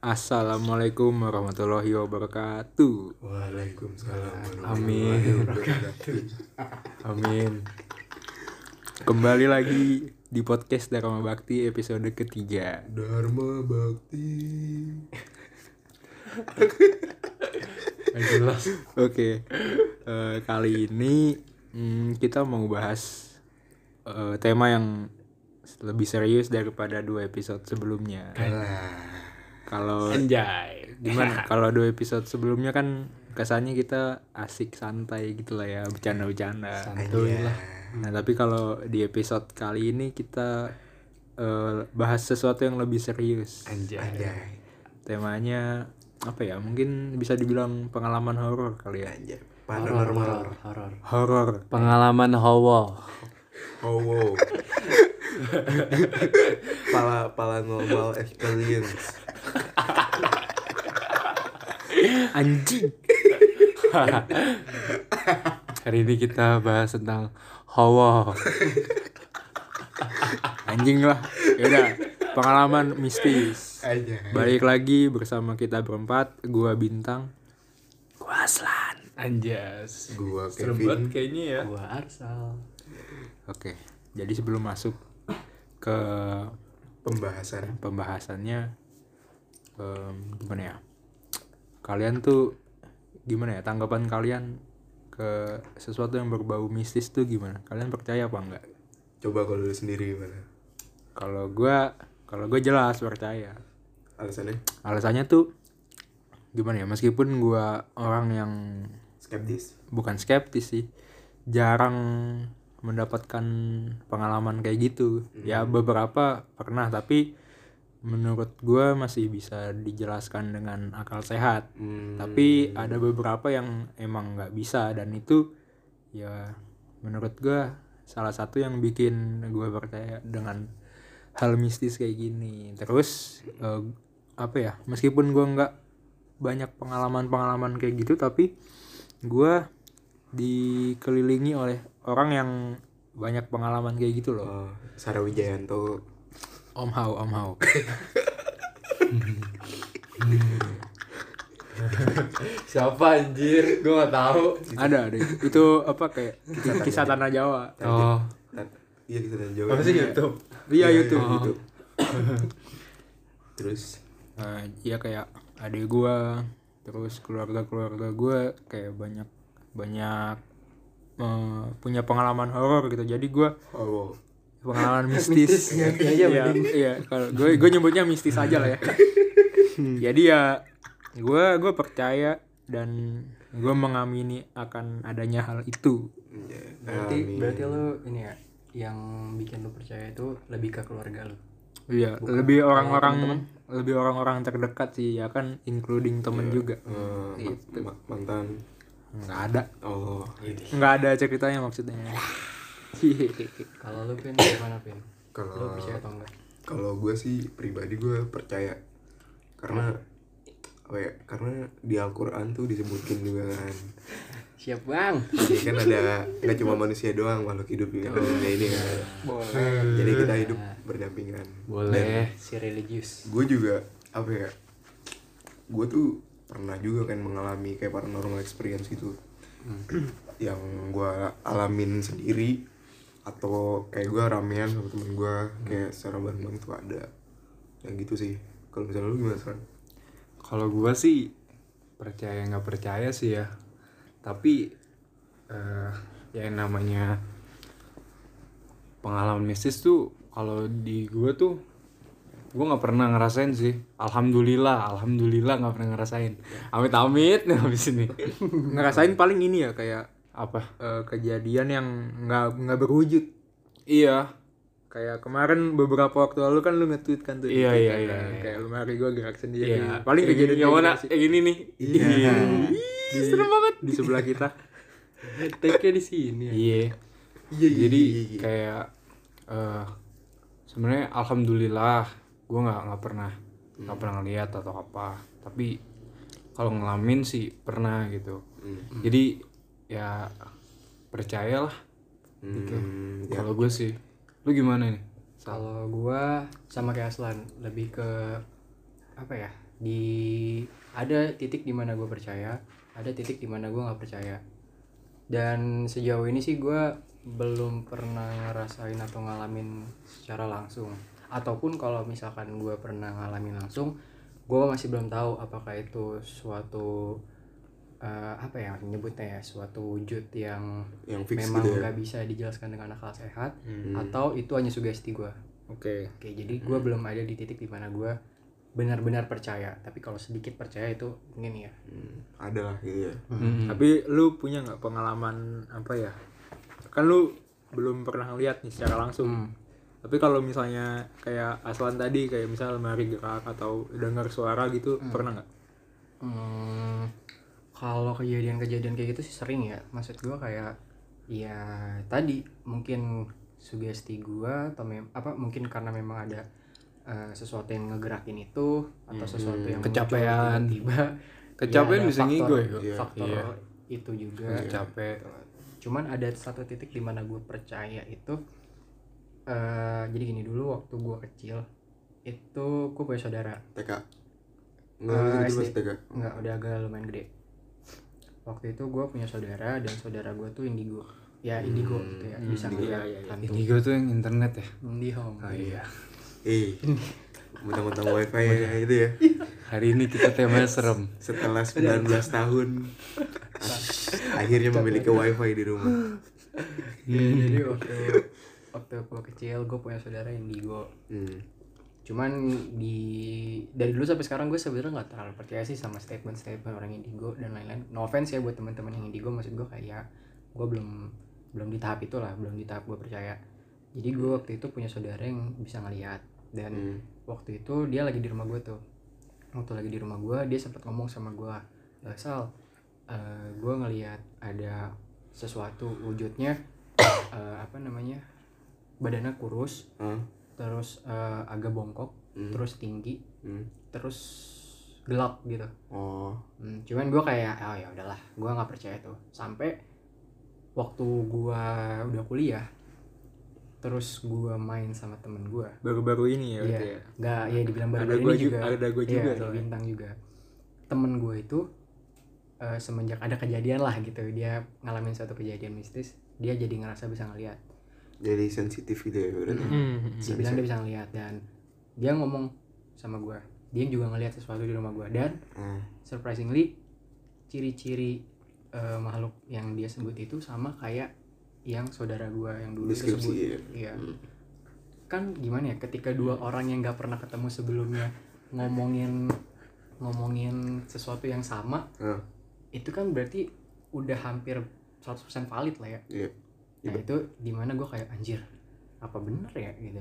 Assalamualaikum warahmatullahi wabarakatuh. Waalaikumsalam Amin. Amin. Kembali lagi di podcast Dharma Bakti episode ketiga. Dharma Bakti. Jelas. Oke, eh, kali ini hmm, kita mau bahas eh, tema yang lebih serius daripada dua episode sebelumnya. Kalau Anjay. gimana? Kalau dua episode sebelumnya kan kesannya kita asik santai gitu lah ya, bercanda-bercanda. Santuy lah. Nah tapi kalau di episode kali ini kita eh, bahas sesuatu yang lebih serius. Anjay. Temanya apa ya? Mungkin bisa dibilang pengalaman horor kali ya. Anjay. Horor, Paranormal. horor. Horor. Pengalaman hawa. Oh wow. Pala pala normal experience. Anjing. Hari ini kita bahas tentang hawa. Anjing lah. Yaudah. Pengalaman mistis. Balik lagi bersama kita berempat. Gua Bintang. Gua Aslan. Anjas. Gua Kevin. kayaknya ya. Gua Arsal. Oke. Jadi sebelum masuk ke Pembahasan. pembahasannya em, gimana ya? kalian tuh gimana ya? Tanggapan kalian ke sesuatu yang berbau mistis tuh gimana? Kalian percaya apa enggak? Coba kalau lu sendiri gimana? kalau gua kalau gue jelas percaya. Alasannya? alasannya tuh gimana ya? Meskipun gua orang yang Skeptis. bukan skeptis sih jarang mendapatkan pengalaman kayak gitu. Ya beberapa pernah tapi menurut gua masih bisa dijelaskan dengan akal sehat Hmm. tapi ada beberapa yang emang nggak bisa dan itu ya menurut gua salah satu yang bikin gua percaya dengan hal mistis kayak gini terus eh, apa ya meskipun gua nggak banyak pengalaman-pengalaman kayak gitu tapi gua dikelilingi oleh orang yang banyak pengalaman kayak gitu loh Oh, Sarah Wijayanto. Om Hao Om Hao Siapa anjir? Gue gak tahu. ada ada itu apa kayak kisah tanah Jawa Oh. Iya kita dan Jawa. Apa sih YouTube? iya YouTube iya, YouTube. Terus Nah, ya kayak adik gua terus keluarga keluarga gua kayak banyak banyak eh, punya pengalaman horor gitu jadi gua oh wow. Pengalaman mistis. Mistis, ngerti aja iya iya. Kalau gue gue nyebutnya mistis aja lah ya. Jadi ya gue gue percaya dan gue mengamini akan adanya hal itu. Iya. Berarti Amin. berarti lu ini ya yang bikin lu percaya itu lebih ke keluarga lu. iya Bukan lebih orang-orang lebih orang-orang terdekat sih ya kan including temen juga. Eh, Gitu. ma- mantan. nggak ada. Oh. nggak ada ceritanya maksudnya Kalau lu pin gimana pin? Lu Kalau percaya atau enggak? kalau gue sih pribadi gue percaya karena apa ya karena di Al-Quran tuh disebutin juga kan Siap bang. jadi kan ada nggak cuma manusia doang makhluk hidup di dunia ini kan Boleh. jadi kita hidup berdampingan Boleh. Si religius. gue juga apa ya gue tuh pernah juga kan mengalami kayak paranormal experience gitu yang gue alamin sendiri atau kayak gue ramean sama temen gue kayak secara bareng-bareng tuh ada yang gitu sih kalau misalnya lu gimana San? Kalau gua sih percaya nggak percaya sih ya. Tapi eh ya yang namanya pengalaman mistis tuh kalau di gua tuh gua nggak pernah ngerasain sih. Alhamdulillah, alhamdulillah nggak pernah ngerasain. Amit amit nih habis ini. ngerasain paling ini ya kayak Apa? eh, kejadian yang nggak nggak berwujud Iya. kayak kemarin beberapa waktu lalu kan lu nge-tweet kan tuh Iya, iya, kan, iya, iya. kayak lemari gua gerak sendiri Iya. paling kejadian yang kayak mana? gitu sih. Yang ini nih. Iya. di, serem banget di sebelah kita Take-nya di sini ya. Iya. Iya, iya, Jadi iya, iya. kayak eh sebenarnya alhamdulillah gue nggak nggak pernah nggak pernah ngeliat atau apa. Tapi kalau ngalamin sih pernah gitu. Hmm. Jadi ya percayalah gitu. Hmm, ya. Kalau gue sih, lu gimana nih? Kalau gua sama kayak Aslan lebih ke apa ya? di ada titik di mana gue percaya ada titik di mana gue nggak percaya dan sejauh ini sih gue belum pernah ngerasain atau ngalamin secara langsung ataupun kalau misalkan gue pernah ngalamin langsung gue masih belum tahu apakah itu suatu eh, apa ya nyebutnya ya suatu wujud yang yang fix memang gitu ya nggak bisa dijelaskan dengan akal sehat Hmm. atau itu hanya sugesti gue Oke. Oke, jadi gue belum ada di titik di mana gue benar-benar percaya. Tapi kalau sedikit percaya itu mungkin ya. Hmm, ada lah gitu ya Hmm. Tapi lu punya nggak pengalaman apa ya? Kan lu belum pernah ngeliat nih secara langsung. Hmm. Tapi kalau misalnya kayak Aslan tadi kayak misal lemari gerak atau dengar suara gitu pernah nggak? Hmm, kalau kejadian-kejadian kayak gitu sih sering ya. Maksud gue kayak ya tadi mungkin sugesti gue atau mem- apa mungkin karena memang ada eh, sesuatu yang ngegerakin itu atau sesuatu yang Kecapean. tiba-tiba Kecapean Ya, ada bisa faktor- ngigo ya, Iya. faktor Iya. itu juga capek cuman ada satu titik di mana gue percaya itu eh jadi gini dulu waktu gue kecil itu gue punya saudara TK nggak gitu SD. TK nggak udah agak lumayan gede waktu itu gue punya saudara dan saudara gue tuh indigo. Ya indigo gitu ya bisa Hmm, ngeliat iya, iya, iya. hantu. Indigo tuh yang internet ya? IndiHome oh iya. Eh mentang-mentang wifi ya itu ya? Hari ini kita temanya serem. Setelah 19 tahun. Akhirnya memiliki wifi di rumah. Iya, jadi waktu waktu gue kecil gue punya saudara indigo. Hmm. Cuman di dari dulu sampai sekarang gue sebenarnya nggak terlalu percaya sih sama statement-statement orang indigo dan lain-lain no offense ya buat teman-teman yang indigo maksud gue kayak gue belum belum di tahap itu lah belum di tahap gue percaya jadi gue waktu itu punya saudara yang bisa ngeliat dan Hmm. waktu itu dia lagi di rumah gue tuh waktu lagi di rumah gue dia sempat ngomong sama gue "Eh, sal gue ngeliat ada sesuatu wujudnya eh, apa namanya badannya kurus Hah? Terus eh, agak bongkok Hmm. terus tinggi Hmm. terus gelap gitu oh Hmm, cuman gue kayak oh ya udahlah gue nggak percaya tuh sampai waktu gue udah kuliah terus gue main sama temen gue Baru-baru ini ya iya berarti ya. nggak ya dibilang baru Ada ini gua juga, juga, ada gua juga iya, ada soalnya. bintang juga temen gue itu eh, semenjak ada kejadian lah gitu dia ngalamin suatu kejadian mistis dia jadi ngerasa bisa ngeliat jadi sensitif gitu ya berarti Hmm. dia bilang dia bisa ngeliat dan dia ngomong sama gue dia juga ngeliat sesuatu di rumah gue dan Ah, surprisingly ciri-ciri eh, makhluk yang dia sebut itu sama kayak yang saudara gue yang dulu itu sebut. ya. iya. Kan gimana ya ketika dua orang yang nggak pernah ketemu sebelumnya ngomongin ngomongin sesuatu yang sama ah, itu kan berarti udah hampir 100% valid lah ya. Iya nah itu di mana gue kayak anjir apa bener ya gitu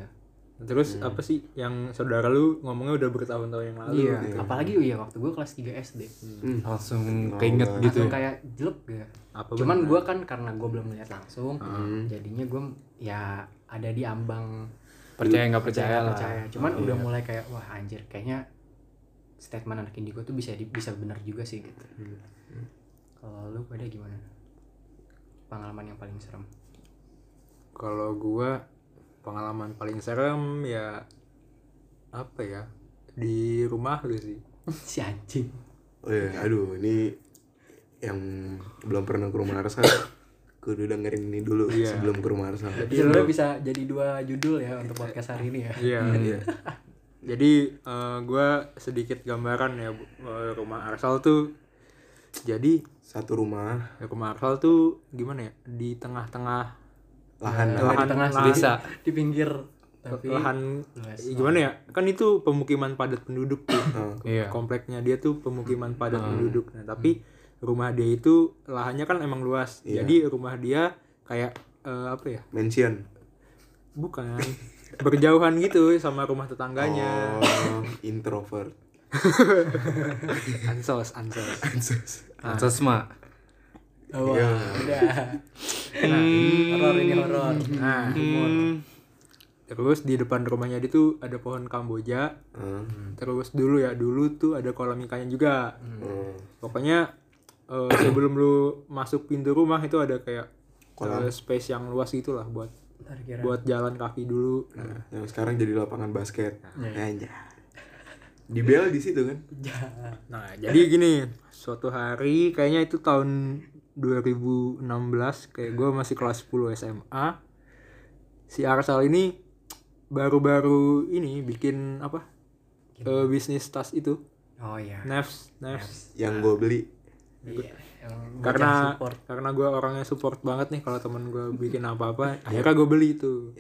Terus apa sih yang saudara lu ngomongnya udah bertahun-tahun yang lalu? iya iya. apalagi ya waktu gue kelas 3 SD Hmm. langsung Oh, keinget gitu langsung ya kayak jelek gitu Apa cuman bener? gue kan karena gue belum melihat langsung Hmm. jadinya gue ya ada di ambang percaya nggak percaya percaya lah percaya cuman Oh, udah iya. mulai kayak wah anjir kayaknya statement anak indigo tuh bisa di- bisa benar juga sih gitu kalau lu pada gimana pengalaman yang paling serem Kalau gua pengalaman paling serem ya apa ya? Di rumah lu sih. si anjing oh iya aduh ini yang belum pernah ke rumah Arsal kudu dengerin ini dulu Iya. sebelum ke rumah Arsal sebenarnya bisa jadi dua judul ya untuk podcast hari ini ya Iya. Iya. Jadi eh, gua sedikit gambaran ya. Eh, rumah Arsal tuh jadi satu rumah rumah Arsal tuh gimana ya? Di tengah-tengah lahan Tengah- lahan di tengah lahan- desa. di pinggir tapi lahan luas. gimana ya? Kan itu pemukiman padat penduduk tuh. Ah, iya kompleknya dia tuh pemukiman padat penduduk. Nah, tapi rumah dia itu lahannya kan emang luas. Iya. Jadi rumah dia kayak eh, apa ya? mention Bukan berjauhan gitu sama rumah tetangganya. oh introvert Ansos, ansos. Ansos mah oh, Iya. udah horor ini horor Nah, terus di depan rumahnya dia tuh ada pohon kamboja. Ah, Terus dulu ya, dulu tuh ada kolam ikannya juga. oh. Pokoknya eh, sebelum lu masuk pintu rumah itu ada kayak Kolam. eh, space yang luas gitu lah buat Ntar kira buat jalan kaki dulu. Nah, yang sekarang jadi lapangan basket Iya. Anjay. Di bel di situ kan. Nah, jadi gini, suatu hari kayaknya itu tahun 2016 kayak gue masih kelas 10 SMA. Si Arsal ini baru-baru ini bikin apa? eh, bisnis tas itu. oh iya Nefs, Nefs. Yang gue beli. Iya, Karena support. karena gue orangnya support banget nih kalau temen gue bikin apa-apa, akhirnya gue beli itu.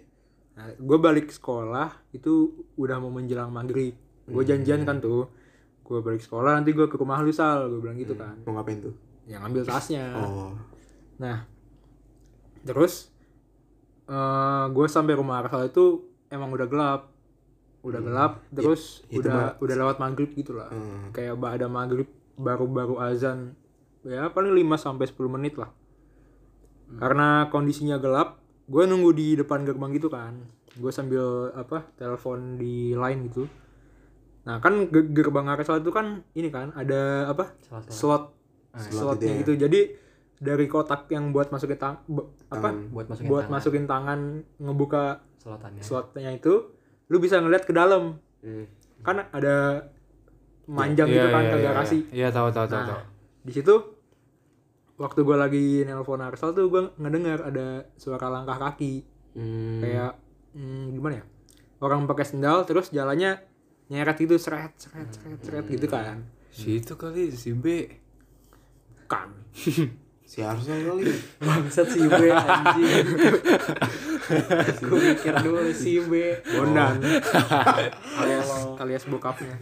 Nah, gue balik sekolah itu udah mau menjelang maghrib. Gue janjian kan tuh, gue balik sekolah nanti gue ke rumah lu sal, gue bilang gitu kan. Mau ngapain tuh? Yang ambil tasnya. Oh. Nah, terus eh gue sampai rumah Arsal itu emang udah gelap, udah gelap. Terus itu udah udah lewat maghrib gitu lah. Hmm. Kayak ada maghrib baru-baru azan, ya paling 5 sampai 10 menit lah. Karena kondisinya gelap, gue nunggu di depan gerbang gitu kan. Gue sambil apa telepon di line gitu. Nah kan ge- gerbang Arsal itu kan ini kan ada apa satu slot Slot slotnya itu ya. gitu. Jadi dari kotak yang buat masukin tang apa? Buat masukin buat tangan. masukin tangan ngebuka selotannya slotnya itu lu bisa ngeliat ke dalam. Hmm. kan ada manjang Iya, gitu kan iya, ke iya, garasi. Iya, Iya, tahu tahu tahu nah tahu. di situ waktu gue lagi nelpon Arsal tuh gue ngedengar ada suara langkah kaki. Hmm. kayak hmm, gimana ya? Orang pakai sendal terus jalannya nyeret gitu seret seret seret seret gitu kan. Si itu kali si B. kan Si Arsal kali. bangsat si B anjing. Gue mikir dulu si B. Bondan. Alias alias bokapnya.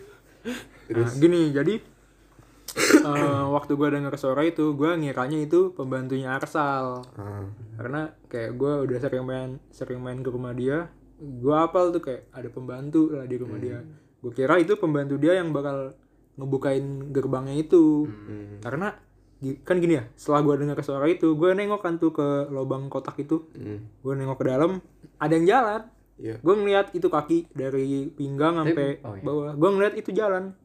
Nah, gini jadi eh, waktu gue denger suara itu gue ngiranya itu pembantunya Arsal. Ah. karena kayak gue udah sering main sering main ke rumah dia gue apal tuh kayak ada pembantu lah di rumah dia. Gue kira itu pembantu dia yang bakal ngebukain gerbangnya itu. Hmm. karena kan gini ya setelah gue dengar suara itu gue nengok kan tuh ke lubang kotak itu. Hmm. gue nengok ke dalam ada yang jalan. Iya. gue ngeliat itu kaki dari pinggang sampai oh iya. bawah. Gue ngeliat itu jalan.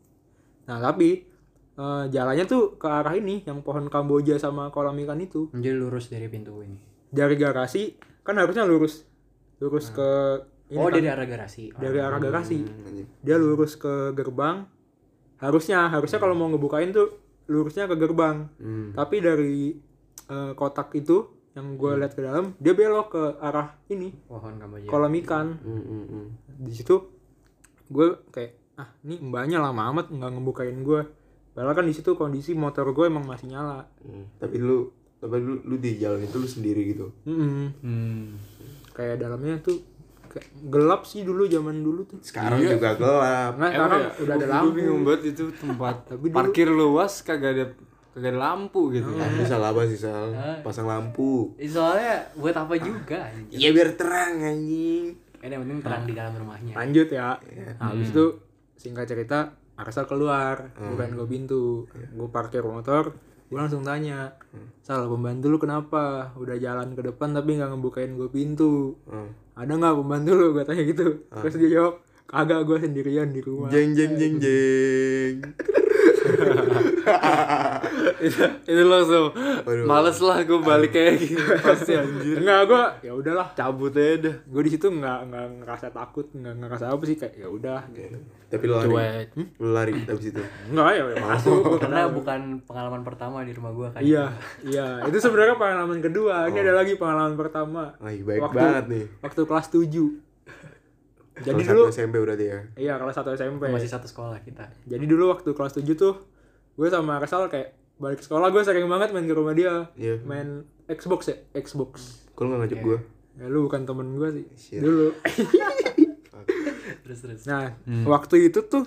Nah tapi eh, jalannya tuh ke arah ini yang pohon kamboja sama kolam ikan itu. Jadi lurus dari pintu ini. Dari garasi kan harusnya lurus. Lurus ke ini oh kan, dari arah garasi. Oh. dari arah garasi. Hmm, dia lurus ke gerbang. Harusnya harusnya kalau mau ngebukain tuh lurusnya ke gerbang Hmm. tapi dari eh, kotak itu yang gue lihat ke dalam dia belok ke arah ini pohon kamboja kolam ikan Hmm, hmm, hmm. di situ gue kayak ah ini mbaknya lama amat nggak ngebukain gue padahal kan di situ kondisi motor gue emang masih nyala Hmm. Tapi lu tapi lu, lu di jalan itu lu sendiri gitu. Mm-mm. Hmm. kayak dalamnya tuh gelap sih dulu zaman dulu tuh. Sekarang juga gelap. nggak sekarang udah ada lampu bingung banget itu tempat Tapi dulu- parkir luas kagak ada kagak ada lampu gitu. Ah, bisa lah sih Sal? Pasang lampu. Eh, soalnya buat apa juga Iya biar terang anjing. kan yang penting terang di dalam rumahnya. Lanjut ya. Nah, habis itu singkat cerita Arsal keluar. Bukan gue pintu. Gue parkir motor gue langsung tanya Sal pembantu lu kenapa? Udah jalan ke depan tapi nggak ngebukain gue pintu. Hmm. Ada nggak pembantu lu? Gue tanya gitu. Terus dia jawab kagak gue sendirian di rumah. Jeng jeng jeng jeng. itu, itu langsung Waduh. males lah gue balik kayak gitu pasti anjir. enggak gue ya udahlah Cabut aja dah. gue di situ nggak nggak ngerasa takut nggak ngerasa apa sih kayak ya udah Tapi lu lari. Cuek. Lu lari habis itu. enggak ya ya masuk karena bukan pengalaman pertama di rumah gua kan iya iya itu sebenarnya pengalaman kedua ini ada lagi pengalaman pertama baik Waktu- banget nih. waktu kelas 7 jadi Kelas dulu SMP berarti ya. iya kelas 1 SMP masih satu sekolah kita. Jadi dulu waktu kelas 7 tuh gue sama Arsal kayak balik sekolah gue sering banget main ke rumah dia. Iya. main Xbox ya Xbox. Kalau nggak ngajak gua. ya lu bukan temen gue sih Shit. dulu. Terus terus. Nah waktu itu tuh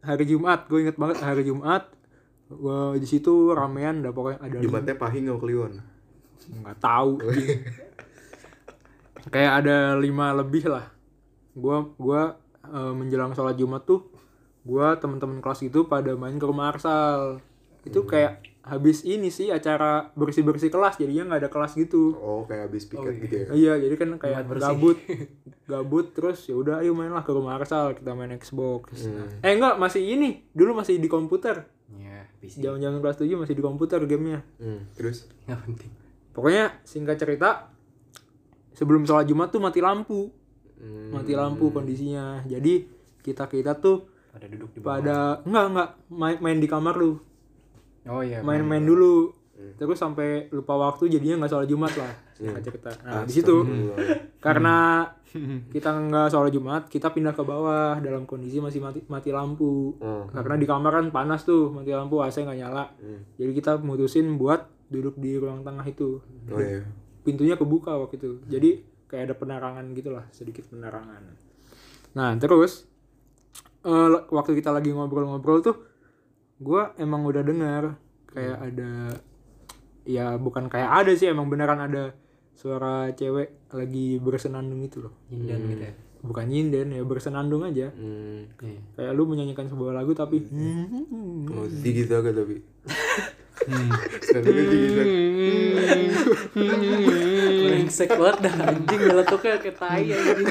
hari Jumat gue inget banget hari Jumat gue di situ ramean ada pokoknya ada Jumatnya pahing nggak kliwon. nggak tahu kayak ada lima lebih lah gua gua eh, menjelang sholat jumat tuh gua teman-teman kelas itu pada main ke rumah Arsal. Itu kayak habis ini sih acara bersih bersih kelas jadinya nggak ada kelas gitu. Oh, kayak habis piket gitu ya. iya jadi kan kayak gabut. Gabut terus ya udah ayo mainlah ke rumah Arsal kita main Xbox. Eh enggak masih ini dulu masih di komputer. Ya jangan-jangan kelas 7 masih di komputer gamenya. Hmm, terus? Nggak penting. Pokoknya singkat cerita sebelum sholat Jumat tuh mati lampu. Hmm. Mati lampu kondisinya. Jadi kita-kita tuh pada duduk di bawah. pada enggak enggak. Main, main di kamar lu. Oh iya main-main dulu. Terus sampai lupa waktu jadinya nggak sholat jumat lah. Singkat cerita nah di situ. Karena kita nggak sholat jumat kita pindah ke bawah dalam kondisi masih mati mati lampu. Karena di kamar kan panas tuh mati lampu AC nggak nyala. Jadi kita mutusin buat duduk di ruang tengah itu. Oh iya. Pintunya kebuka waktu itu. Jadi kayak ada penerangan gitulah sedikit penerangan. Nah terus eh, waktu kita lagi ngobrol-ngobrol tuh gua emang udah dengar kayak ada ya bukan kayak ada sih emang beneran ada suara cewek lagi bersenandung itu loh. Nyinden gitu ya? Bukan nyinden ya bersenandung aja. Hmm. Iya. kayak lu menyanyikan sebuah lagu tapi oh tinggi agak tapi. Agak brengsek banget dah anjing meletuknya kayak tai anjing.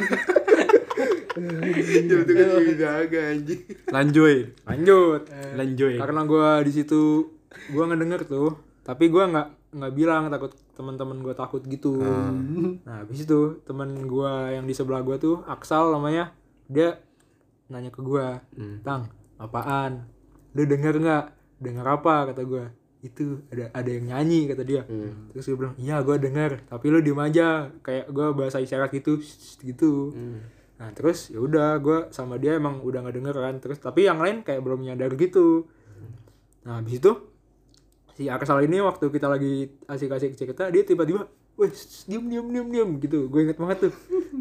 Tinggi agak anjing. Lanjoy lanjut. Lanjoy karena gua di situ gua ngedenger tuh. Tapi gua nggak nggak bilang takut teman-teman gua takut gitu. Nah habis itu teman gua yang di sebelah gua tuh Aksal namanya dia nanya ke gua tang apaan? Lu denger nggak? Denger apa? kata gua itu ada ada yang nyanyi kata dia. Terus gue bilang iya gua denger tapi lu diem aja. Kayak gua bahasa isyarat gitu gitu. Nah terus ya udah gua sama dia emang udah nggak denger kan. Terus tapi yang lain kayak belum nyadar gitu. Nah, habis itu si Aksal ini waktu kita lagi asik-asik cerita, dia tiba-tiba, "Weh, shh, diem diem diem diem" gitu. Gue inget banget tuh.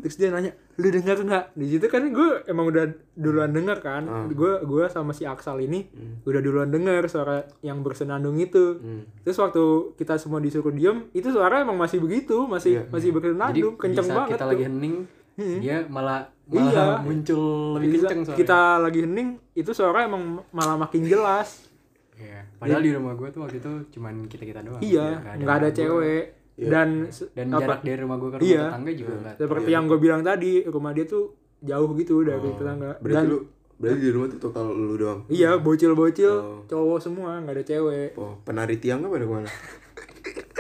Terus dia nanya, "Lu dengar nggak?" Di situ kan gue emang udah duluan denger kan. Gue gua sama si Aksal ini udah duluan denger suara yang bersenandung itu. Terus waktu kita semua disuruh diem, itu suara emang masih begitu, masih masih jadi bersenandung, kenceng banget kita tuh. lagi hening dia malah Iya. malah muncul lebih kenceng soalnya kita lagi hening, itu suara emang malah makin jelas. Iya. padahal di rumah gue tuh waktu itu cuman kita kita doang Iya, nggak ada, anak gua. cewek. Dan se- dan apa- jarak dari rumah gue ke rumah Iya. tetangga juga nggak seperti yang gue bilang tadi, rumah dia tuh jauh gitu dari tetangga. Berarti Dan lu Berarti di rumah tuh total lu doang iya, bocil-bocil Oh. cowok semua, nggak ada cewek. Oh penari tiang apa ada ke mana?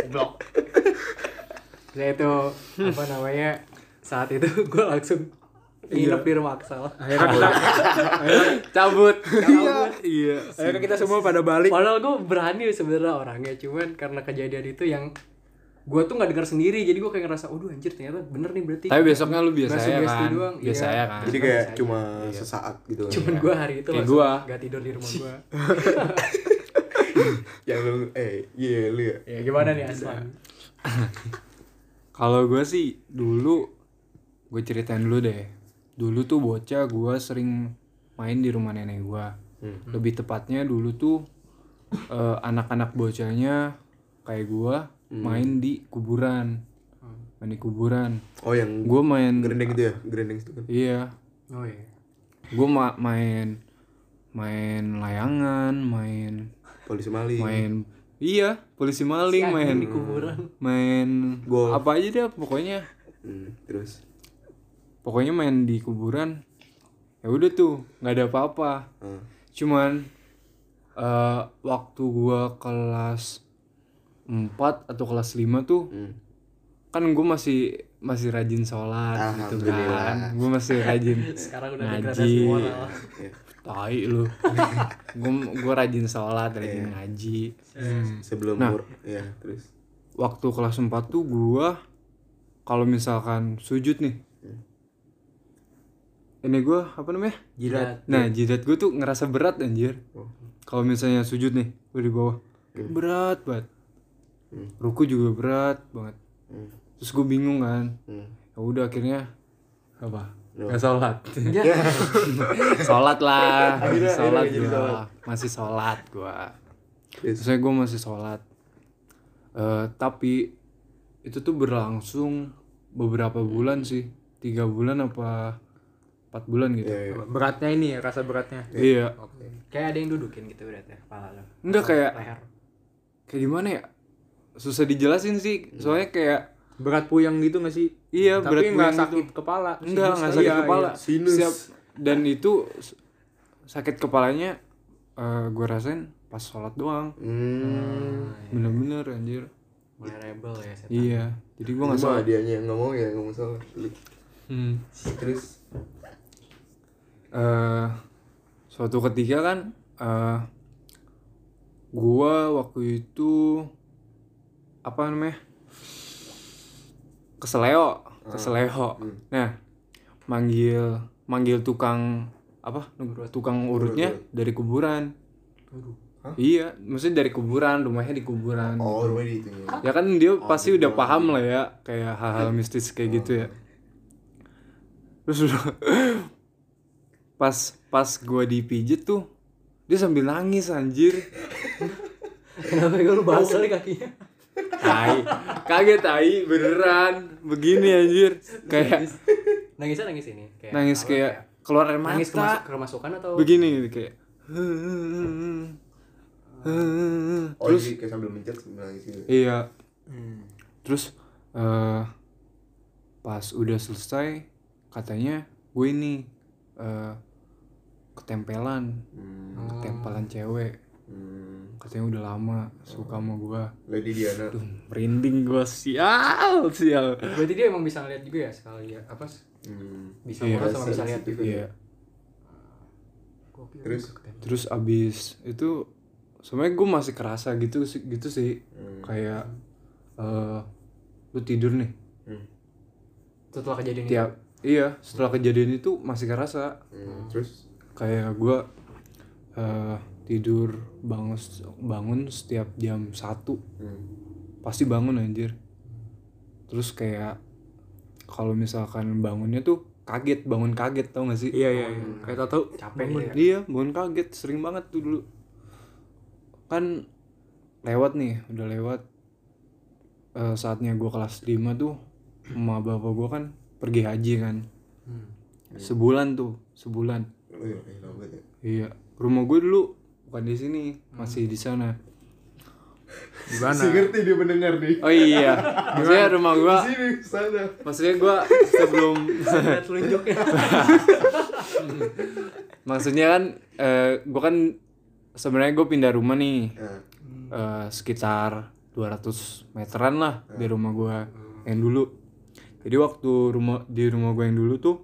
blok saya itu apa namanya saat itu gue langsung nginep di rumah Aksal Akhirnya kita, cabut cabut iya akhirnya kita semua pada balik. padahal gue berani sebenarnya orangnya cuman karena kejadian itu yang gue tuh nggak dengar sendiri jadi gue kayak ngerasa waduh anjir ternyata bener nih berarti. Tapi besoknya lu biasa ya kan? doang, biasa iya. ya kan? Jadi kayak cuma sesaat gitu kan cuman gue hari itu Kayak langsung gua. gak tidur di rumah gue Yang lu Eh iya lu ya? Ya gimana nih Aslan Kalau gue sih dulu gue ceritain dulu deh. Dulu tuh bocah gue sering main di rumah nenek gue. Lebih tepatnya dulu tuh eh, anak-anak bocahnya kayak gue main di kuburan. Main di kuburan. Oh yang Gue main Gerendeng itu ya Gerendeng itu kan iya. oh iya Gue ma- main main layangan, main Polisi maling main iya polisi maling main di kuburan main Golf. apa aja deh pokoknya Hmm, Terus pokoknya main di kuburan ya udah tuh nggak ada apa-apa ah. cuman eh waktu gua kelas 4 atau kelas 5 tuh Hmm. kan gue masih masih rajin sholat gitu kan. Gue masih rajin sekarang udah ngaji. degradasi moral Ya. tai lu. Gue gue rajin sholat rajin ngaji. Sebelum Nah. Ya terus? Waktu kelas 4 tuh gua kalau misalkan sujud nih. Ini gua apa namanya? Jidat. nah jidat gue tuh ngerasa berat anjir. Oh. kalau misalnya sujud nih gue di bawah. Berat banget Hmm. ruku juga berat banget. Hmm. terus gue bingung kan. Hmm. ya udah akhirnya apa? Nggak sholat. Sholat lah. Masih Akhirnya- sholat akhirnya jadi gua. sholat. masih sholat gua. Terus Terus gue masih sholat. Eh, Tapi Itu tuh berlangsung Beberapa bulan sih. Tiga bulan apa Empat bulan gitu. Ya, ya. Beratnya ini ya, rasa beratnya. Iya. Kayak ada yang dudukin gitu berarti kepala lo Enggak kayak leher. Kayak gimana ya Susah dijelasin sih Soalnya kayak Berat puyeng gitu gak sih? Iya Tapi berat nggak sakit gitu. kepala. Enggak nggak kali. sakit Iya, kepala iya. Sinus. Siap Dan itu Sakit kepalanya eh Gue rasain pas sholat doang Hmm. Bener-bener anjir mulai rebel ya setan. Iya Jadi gue gak sholat dianya yang ngomong ya ngomong salah. hmm. Terus eh suatu ketika kan eh gua waktu itu apa namanya keseleo keseleo nah manggil manggil tukang apa tukang urutnya dari kuburan. Iya maksudnya dari kuburan rumahnya di kuburan. Oh di itu ya kan dia pasti udah paham lah ya kayak hal-hal mistis kayak gitu ya. Terus udah- pas pas gua dipijet tuh dia sambil nangis anjir. Kenapa gue lu bahas kali kakinya? Tai. Kaget tai beneran. Begini anjir. Kayak Nangisnya nangis ini. Kayak nangis apa, kayak keluar air nangis mata. kemasuk, keremasukan atau begini gitu kayak. Oh terus kayak sambil mencet sambil nangis gitu. Iya. Terus eh pas udah selesai katanya gue ini eh ketempelan. Ketempelan cewek. Hmm. Katanya udah lama suka sama gue Lady Diana. Duh, merinding gue sial sial. Berarti dia emang bisa ngeliat juga ya sekali ya? Apa hmm. bisa Iya, ngeliat sama bisa lihat sensitif juga. iya. Gokil Terus? terus abis itu sebenarnya gue masih kerasa gitu sih- gitu sih. Hmm. kayak eh lu tidur nih. Hmm. setelah kejadian tiap iya setelah kejadian itu masih kerasa. Hmm. terus? Kayak gue eh tidur bangun bangun setiap jam satu. Hmm. pasti bangun anjir. Terus kayak kalau misalkan bangunnya tuh kaget bangun kaget tau gak sih? Iya iya iya. kayak tau tau capek gitu ya. iya bangun kaget sering banget tuh dulu. Kan lewat nih udah lewat. Eh, saatnya gue kelas 5 tuh emak bapak gue kan pergi haji kan. Hmm. sebulan tuh sebulan. Oh iya banget ya. Iya. Rumah gue dulu bukan di sini masih di sana. Di mana? Masih ngerti dia mendengar nih. Oh iya. Maksudnya rumah gue sini sana. maksudnya gue sebelum Lihat telunjuknya. maksudnya kan eh gue kan sebenarnya gue pindah rumah nih. Eh, sekitar 200 meteran lah dari rumah gue yang dulu. Jadi waktu rumah di rumah gue yang dulu tuh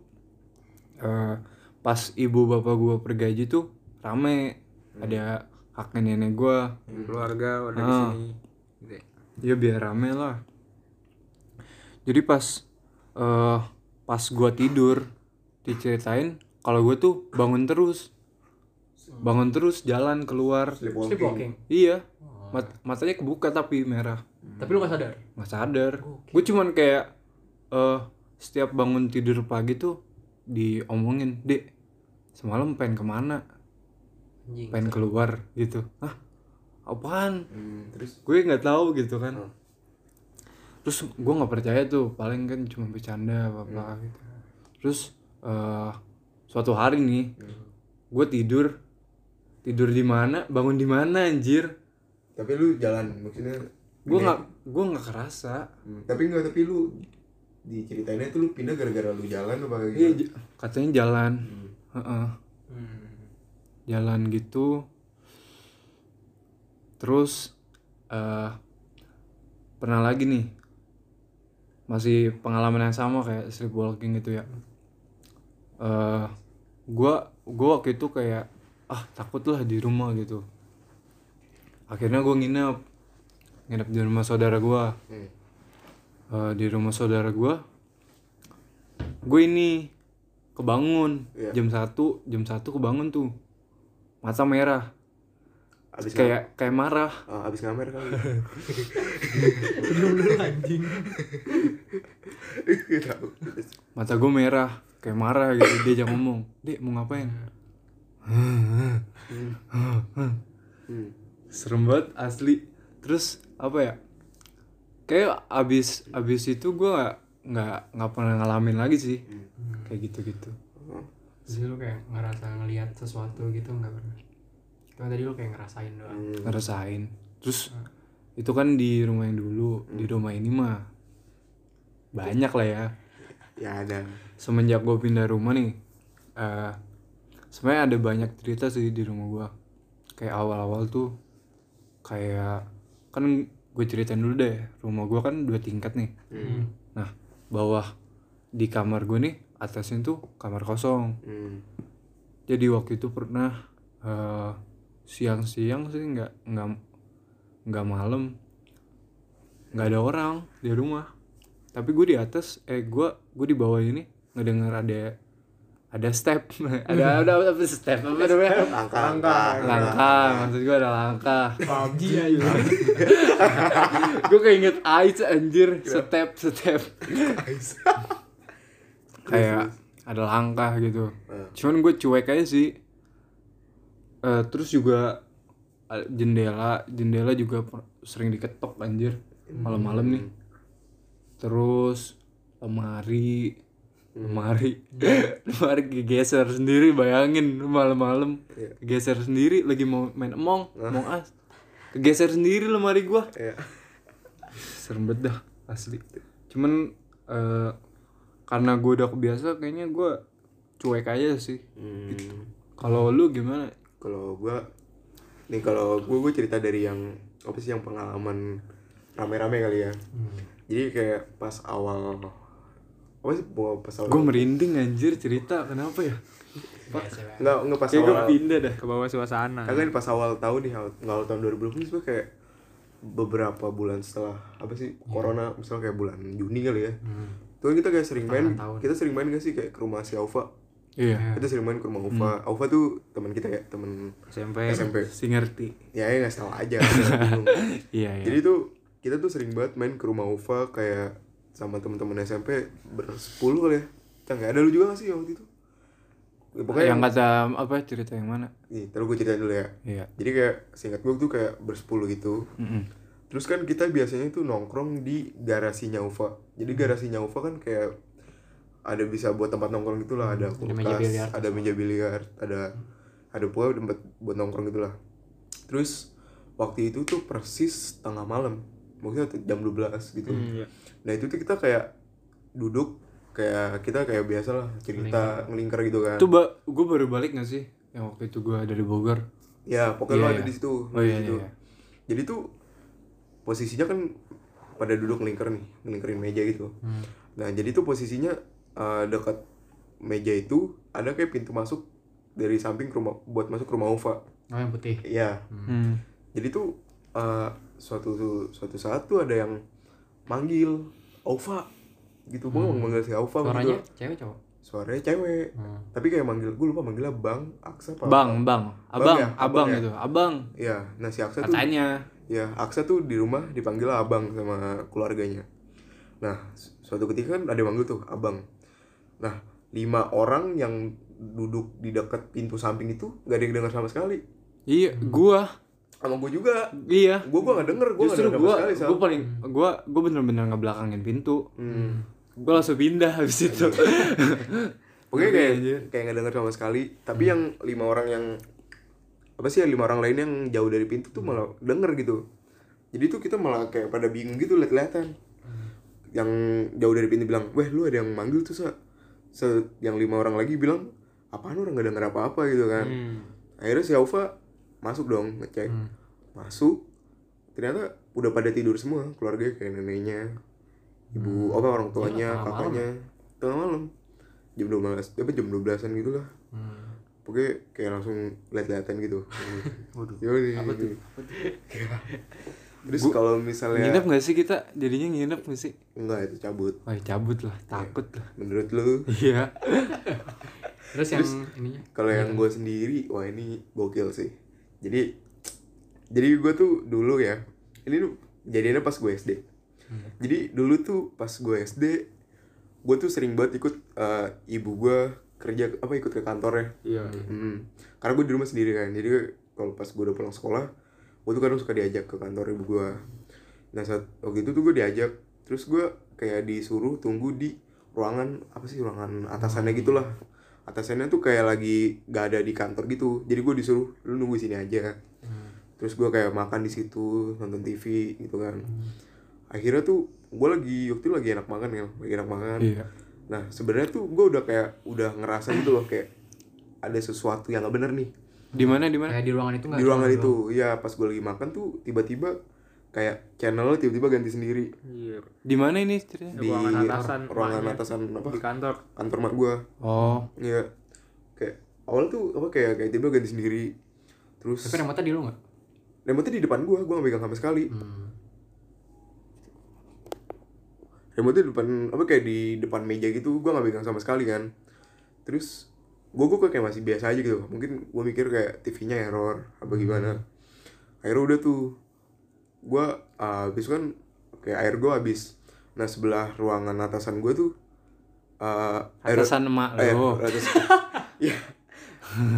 eh, pas ibu bapak gue pergi haji tuh rame ada kakek nenek gue keluarga udah di Ah. sini. Gitu. Ya. biar rame lah. Jadi pas eh pas gua tidur diceritain kalau gue tuh bangun terus. Bangun terus jalan keluar. Sleepwalking. Sleepwalking. iya. Mat- matanya kebuka tapi merah. Tapi lu gak sadar. nggak sadar. Gue cuman kayak eh setiap bangun tidur pagi tuh diomongin dek semalam pengen ke mana Anjing. pengen keluar gitu. Ah apaan? Hmm, terus? Gue nggak tahu gitu kan. Terus gue nggak percaya tuh paling kan cuma bercanda apa apa gitu. Terus eh suatu hari nih gue tidur. Tidur di mana? Bangun di mana anjir? Tapi lu jalan maksudnya? Gue nggak gue nggak kerasa. Hmm, tapi enggak tapi lu diceritainnya tuh lu pindah gara-gara lu jalan apa iya gimana? j- katanya jalan. Heeh. Hmm. Jalan gitu. Terus eh pernah lagi nih masih pengalaman yang sama kayak sleepwalking gitu ya. Eh gua gua waktu itu kayak ah takut lah di rumah gitu. Akhirnya gua nginep nginep di rumah saudara gua. Hmm. Eh, di rumah saudara gua gue ini kebangun Iya. jam satu jam satu kebangun tuh mata merah. Abis kayak kayak marah. Ah, abis ngamer kali. Anjing. Tahu. mata gue merah kayak marah gitu dia jangan ngomong. Dek mau ngapain? Hmm. serem banget asli. Terus apa ya? Kayak abis abis itu gue nggak nggak nggak pernah ngalamin lagi sih. Kayak gitu gitu Jadi lu kayak ngerasa ngelihat sesuatu gitu nggak pernah. Cuma tadi lu kayak ngerasain doang. ngerasain. Terus itu kan di rumah yang dulu di rumah ini mah banyak lah ya. Ya ada. Semenjak gue pindah rumah nih eh sebenarnya ada banyak cerita sih di rumah gue kayak awal-awal tuh kayak kan gue ceritain dulu deh rumah gue kan dua tingkat nih. Nah bawah di kamar gue nih atasnya tuh kamar kosong. Hmm. jadi waktu itu pernah eh, siang-siang sih nggak nggak nggak malam. Nggak ada orang di rumah. Tapi gue di atas eh gue gue di bawah ini ngedenger ada ada step. Ada ada apa step? Apa namanya? Langkah. Langkah. Langkah. Maksud gue ada langkah. PUBG aja. Gue keinget Ice anjir. Step step kayak ada langkah gitu. Cuman gue cuek aja sih. Eh, terus juga jendela jendela juga sering diketok anjir malam-malam nih. Terus lemari lemari lemari kegeser sendiri bayangin malam-malam. Kegeser sendiri lagi mau main emong mau as kegeser sendiri lemari gua. Iya. serem banget dah asli. Cuman eh, karena gue udah kebiasa kayaknya gue cuek aja sih. Hmm. kalau lu gimana? Kalau gua nih kalau gua gua cerita dari yang apa sih yang pengalaman rame-rame kali ya. Jadi kayak pas awal apa sih pas awal gue merinding anjir cerita kenapa ya? Nggak nggak pas kayak gue awal. pindah dah ke bawah suasana. Kagak nih pas awal tahun nih awal, awal tahun 2020 sebenarnya kayak beberapa bulan setelah apa sih corona misalnya kayak bulan Juni kali ya tuh kan kita kayak sering main kita sering main gak sih? Kayak ke rumah si Aufa. Iya. Kita sering main ke rumah Aufa. Aufa tuh teman kita ya teman SMP SMP si ngerti. Ya ya nggak tahu aja. Iya iya. Jadi tuh kita tuh sering banget main ke rumah Ufa kayak sama teman-teman SMP bersepuluh kali ya. Cang, nggak ada lu juga gak sih waktu itu? Ya, pokoknya yang kata apa cerita yang mana? Nih terus gue ceritain dulu ya. Iya. Jadi kayak singkat gue tuh kayak bersepuluh gitu. Mm-mm. Terus kan kita biasanya tuh nongkrong di garasinya Ufa. Jadi garasinya Ufa kan kayak ada bisa buat tempat nongkrong gitu lah. Ada kulkas ada meja biliar ada ada pula tempat buat nongkrong gitu lah. Terus waktu itu tuh persis tengah malam. Maksudnya jam 12 gitu. Iya. nah itu tuh kita kayak duduk kayak kita kayak biasa lah cerita ngelingkar. gitu kan. Itu ba gue baru balik gak sih? Yang waktu itu gue dari Bogor. Ya pokoknya lu Iya, ada iya. di situ Oh, di iya, situ. iya, iya. jadi tuh posisinya kan pada duduk ngelingkar nih ngelingkarin meja gitu. Hmm. nah jadi tuh posisinya eh, dekat meja itu ada kayak pintu masuk dari samping ke rumah buat masuk ke rumah Ufa. Oh yang putih. Iya. Hmm. jadi tuh eh, suatu suatu saat tuh ada yang manggil Aufa gitu. Gue manggil si Aufa Hmm. suaranya gitu cewek cowok? Suaranya cewek. Hmm. tapi kayak manggil gue lupa manggilnya bang Aksa apa bang bang. Abang ya? abang Abang ya? itu abang. Iya, nah si Aksa tuh katanya ya Aksa tuh di rumah dipanggil abang sama keluarganya. Nah, su- suatu ketika kan ada manggil tuh abang. Nah, lima orang yang duduk di dekat pintu samping itu gak ada yang dengar sama sekali. iya gua Sama gue juga. iya Gue gua gak denger, gue gak justru denger sama gua gua paling gua gua bener-bener ngebelakangin pintu Hmm. gua langsung pindah habis itu Pokoknya kayak kayak gak denger sama sekali. Tapi yang lima orang yang apa sih ya lima orang lain yang jauh dari pintu tuh malah denger gitu. Jadi tuh kita malah kayak pada bingung gitu liat-liatan. Yang jauh dari pintu bilang, "Weh, lu ada yang manggil tuh, Sa." Se yang lima orang lagi bilang, "Apaan orang gak denger apa-apa gitu kan." Akhirnya si Aufa masuk dong ngecek. Masuk. Ternyata udah pada tidur semua, keluarga kayak neneknya, ibu apa orang tuanya, kakaknya. Tengah malam. Jam 12, apa jam 12-an gitu lah. Pokoknya kayak langsung liat-liatan gitu. Waduh. Apa tuh? Terus kalau misalnya nginep gak sih kita jadinya nginep gak sih enggak itu cabut. Wah cabut lah takut lah Menurut lu iya terus yang ininya kalau yang gue sendiri wah ini gokil sih. Jadi jadi gue tuh dulu ya. Ini tuh jadinya pas gue SD. Jadi dulu tuh pas gue SD gue tuh sering banget ikut eh, ibu gue kerja apa ikut ke kantor ya. iya Hmm. Karena gue di rumah sendiri kan, jadi kalau pas gue udah pulang sekolah, gue tuh kadang suka diajak ke kantor ibu gue. Nah saat waktu itu tuh gue diajak, terus gue kayak disuruh tunggu di ruangan apa sih ruangan atasannya gitulah. Atasannya tuh kayak lagi gak ada di kantor gitu, jadi gue disuruh lu nunggu sini aja. Terus gue kayak makan di situ, nonton TV gitu kan. Akhirnya tuh gue lagi waktu itu lagi enak makan ya, lagi enak makan. iya Nah sebenarnya tuh gue udah kayak udah ngerasa gitu loh kayak ada sesuatu yang gak bener nih. Di mana di mana? Kayak di ruangan itu nggak di ruangan itu. Ya pas gue lagi makan tuh tiba-tiba kayak channel tiba-tiba ganti sendiri. Iya. Di mana ini ceritanya? Di ruangan atasan ruangan rumahnya. atasan apa? Di kantor. Kantor mak gue. oh. Iya. Kayak awal tuh apa kayak kayak tiba ganti sendiri. Terus tapi remote di lu nggak? Remote di depan gua gua gak pegang sama sekali. Hmm. Remote di depan apa kayak di depan meja gitu gua gak pegang sama sekali kan. Terus gua gua kayak masih biasa aja gitu. Mungkin gua mikir kayak TV-nya error apa gimana. Akhirnya udah tuh gua uh, habis kan kayak air gua habis. Nah sebelah ruangan atasan gua tuh uh, air- Atasan emak eh, lo. atas Iya.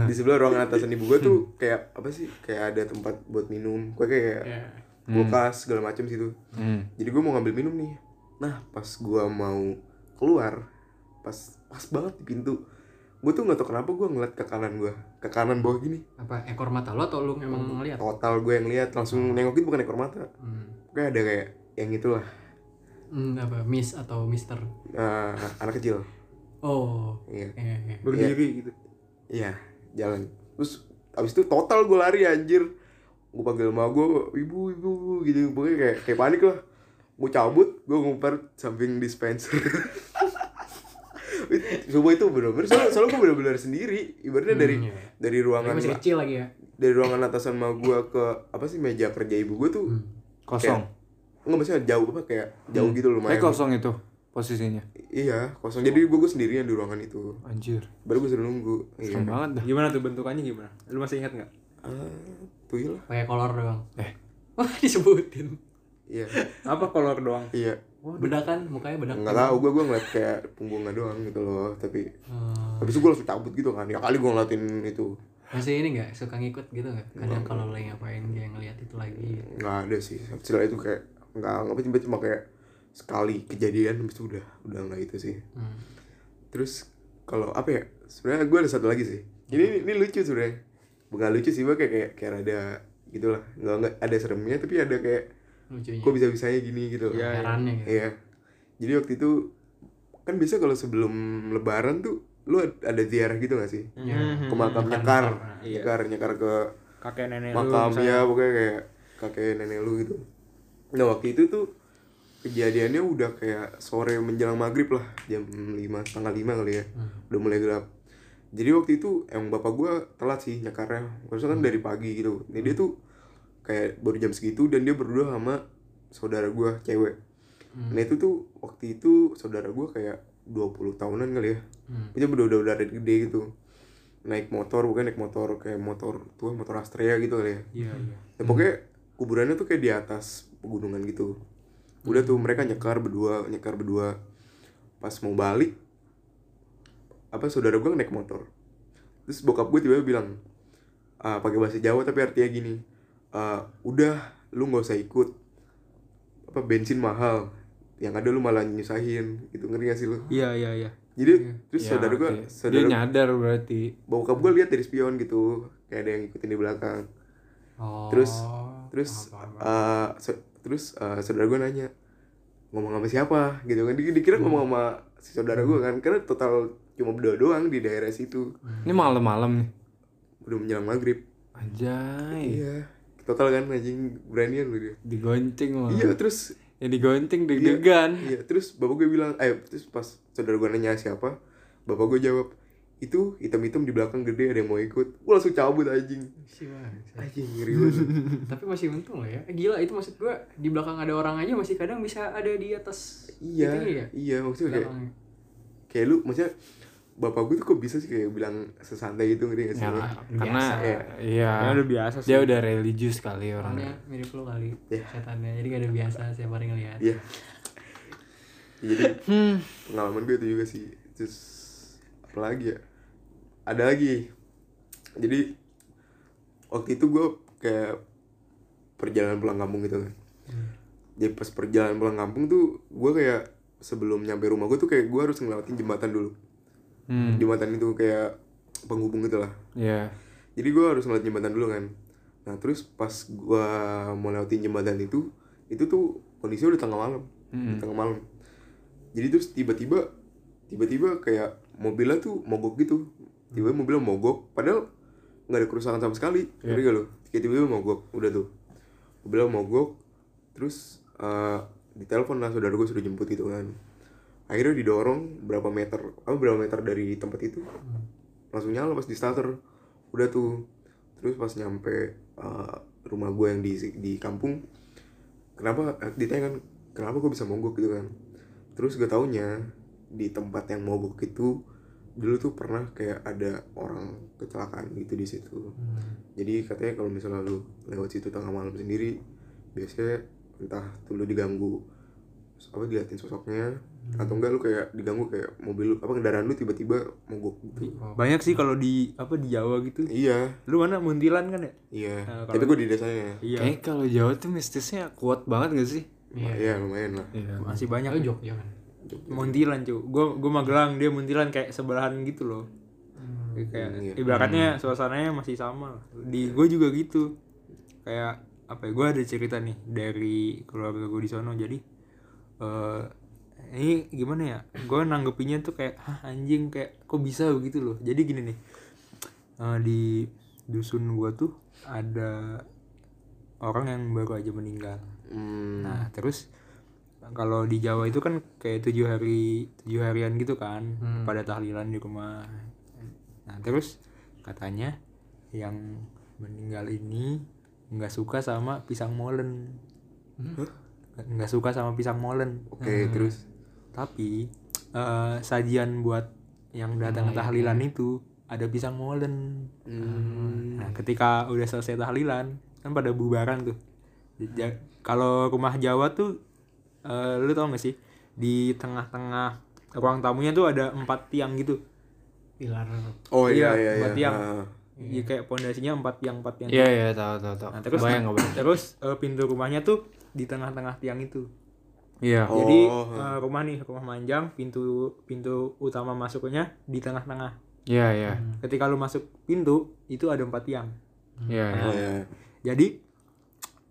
di sebelah ruangan atasan ibu gua tuh kayak apa sih kayak ada tempat buat minum. Gua kayak ya kulkas segala macam situ. Hmm. jadi gue mau ngambil minum nih nah pas gua mau keluar pas pas banget di pintu gue tuh nggak tau kenapa gua ngeliat ke kanan gua ke kanan bawah gini. Apa ekor mata lo atau lu emang ngeliat? total gue yang lihat langsung nengokin bukan ekor mata. Hmm. kayak ada kayak yang itulah. Hmm, apa miss atau mister? Eh, anak kecil. Oh iya. iya iya berdiri gitu. Iya jalan. Terus abis itu total gue lari anjir. Gue panggil emak gue ibu ibu gitu. Pokoknya kayak kayak panik lah gue cabut gue ngumpet samping dispenser. Coba itu bener-bener soalnya, soalnya gue bener-bener sendiri. Ibaratnya dari Hmm, iya. dari ruangan masih kecil lagi ya? dari ruangan atasan sama gue ke apa sih meja kerja ibu gue tuh Kosong. nggak maksudnya jauh apa kayak jauh gitu loh Kayak lumayan kosong itu posisinya. iya kosong. Jadi gue gue sendirian di ruangan itu. Anjir. baru gue suruh nunggu iya. Serem banget dah. gimana tuh bentukannya gimana? Lu masih ingat nggak? Ah tuyul. Pakai kolor doang. Eh. wah disebutin iya. Apa kolor doang? Iya. Bedakan mukanya bedak nggak tahu gue gue ngeliat kayak punggungnya doang gitu loh tapi Hmm. habis itu gue langsung cabut gitu kan. Ya kali gue ngeliatin itu. Masih ini nggak? Suka ngikut gitu nggak? Kadang kalau lagi ngapain dia ngeliat itu lagi. Nggak ada sih. Setelah itu kayak nggak nggak tiba cuma kayak sekali kejadian habis itu udah udah nggak itu sih. Hmm. terus kalau apa ya sebenarnya gue ada satu lagi sih. Ini ini lucu sebenarnya. Bukan lucu sih gue kayak kayak kayak ada gitulah. Nggak nggak ada seremnya tapi ada kayak lucunya. Kok bisa bisanya gini gitu? Iya, herannya gitu. Iya. Jadi waktu itu kan biasa kalau sebelum lebaran tuh lu ad- ada ziarah gitu gak sih? Iya. Ke makam nyekar, Iya. nyekar, nyekar ke kakek nenek lu makam misalnya. ya pokoknya kayak kakek nenek lu gitu. Nah waktu itu tuh kejadiannya udah kayak sore menjelang maghrib lah jam lima setengah lima kali ya. Udah mulai gelap. Jadi waktu itu emang bapak gua telat sih nyekarnya. Harusnya kan dari pagi gitu. Jadi dia tuh kayak baru jam segitu dan dia berdua sama saudara gua cewek nah itu tuh waktu itu saudara gua kayak 20 tahunan kali ya Hmm. dia udah udah udah gede gitu naik motor bukan naik motor kayak motor tua motor Astrea gitu kali ya iya iya Ya, pokoknya kuburannya tuh kayak di atas pegunungan gitu. Udah tuh mereka nyekar berdua, nyekar berdua. Pas mau balik, apa saudara gue naik motor. Terus bokap gue tiba-tiba bilang, ah, pakai bahasa Jawa tapi artinya gini, "Ah, udah lu nggak usah ikut, apa bensin mahal, yang ada lu malah nyusahin, gitu ngerti gak sih lu? iya iya iya Jadi terus Ya, saudara gue. Dia saudara nyadar berarti. bokap gue lihat dari spion gitu, kayak ada yang ngikutin di belakang. oh Terus terus paham, paham. eh, sa- terus eh, saudara gue nanya ngomong sama siapa gitu kan Di- dikira ngomong sama si saudara gue kan karena total cuma berdua doang di daerah situ Ini malam-malam nih. udah menjelang maghrib Anjay. iya total kan anjing beranian lu dia Digonceng loh. iya terus Ya digonceng deg-degan. iya terus bapak gue bilang eh terus pas saudara gue nanya siapa bapak gue jawab itu hitam-hitam di belakang gede ada yang mau ikut. Gue langsung cabut anjing. Anjing ngeri banget. Tapi masih untung lah ya. Eh, gila itu maksud gua di belakang ada orang aja masih kadang bisa ada di atas iya ya? iya maksudnya kayak lu maksudnya bapak gue tuh kok bisa sih kayak bilang sesantai itu ngerti gak sih Ya, karena ya. iya. ya udah biasa sih Dia udah religius kali orangnya. orangnya mirip lu kali Iya. setannya jadi gak ada biasa siapa yang ngeliat Iya. Jadi pengalaman gue itu juga sih. Terus apa lagi ya? Ada lagi. Jadi waktu itu gue kayak perjalanan pulang kampung gitu kan. Jadi pas perjalanan pulang kampung tuh gue kayak sebelum nyampe rumah gue tuh kayak gue harus ngelewatin jembatan dulu. Hmm. Jembatan itu kayak penghubung gitu lah. Iya. Jadi gue harus ngeliat jembatan dulu kan. Nah terus pas gue mau lewatin jembatan itu, itu tuh kondisinya udah tengah malam, Mm-mm. tengah malam. Jadi terus tiba-tiba, tiba-tiba kayak mobilnya tuh mogok gitu. Tiba-tiba mobilnya mogok, padahal nggak ada kerusakan sama sekali. Iya. Ngerti gak lo? Kayak tiba-tiba mogok, udah tuh. Mobilnya mogok, terus eh ditelepon lah saudara gue sudah jemput gitu kan. Akhirnya didorong berapa meter, apa berapa meter dari tempat itu, langsung nyala pas di starter. Udah tuh. Terus pas nyampe uh, rumah gue yang di di kampung kenapa eh, ditanya kan kenapa gue bisa mogok? Gitu kan. Terus gue taunya di tempat yang mogok itu dulu tuh pernah kayak ada orang kecelakaan gitu di situ. Jadi katanya kalau misalnya lu lewat situ tengah malam sendiri biasanya entah tuh lu diganggu apa diliatin sosoknya atau enggak lu kayak diganggu kayak mobil lu apa kendaraan lu tiba-tiba mogok gitu. Banyak sih kalau di apa di Jawa gitu. Iya. Lu mana? Muntilan kan ya? Iya. Nah, tapi gue di desanya. Iya. Kayaknya kalau Jawa tuh mistisnya kuat banget gak sih? iya lumayan lah. Iya. masih banyak. Oh Jogja kan. Muntilan cuy gue gue Magelang dia Muntilan kayak sebelahan gitu loh. Kayak iya. ibaratnya suasananya masih sama. Lah. di gue juga gitu. Kayak apa ya gue ada cerita nih dari keluarga gue di sono. Jadi eh ini gimana ya? Gue nanggepinnya tuh kayak Hah, anjing kayak kok bisa begitu loh? Jadi gini nih eh, di dusun gue tuh ada orang yang baru aja meninggal. Hmm, Nah terus kalau di Jawa itu kan kayak tujuh hari tujuh harian gitu kan pada tahlilan di rumah. Nah terus katanya yang meninggal ini nggak suka sama pisang molen, nggak suka sama pisang molen. oke terus Tapi eh, sajian buat yang datang ke tahlilan itu ada pisang molen. hmm, Nah, ketika udah selesai tahlilan, kan pada bubaran tuh. Ja- Kalau rumah Jawa tuh, eh, lu tau gak sih? Di tengah-tengah ruang tamunya tuh ada empat tiang gitu. Pilar. oh Iya, iya iya iya buat tiang. Ah, Jadi kayak pondasinya empat tiang, empat tiang. Iya iya tahu tahu tahu. Nah, terus Bayang bayang? terus eh, pintu rumahnya tuh di tengah-tengah tiang itu. Iya. Oh. Jadi eh, rumah nih, rumah manjang, pintu pintu utama masuknya di tengah-tengah. Iya iya. Ketika lu masuk pintu, itu ada empat tiang. Iya iya. oh iya Jadi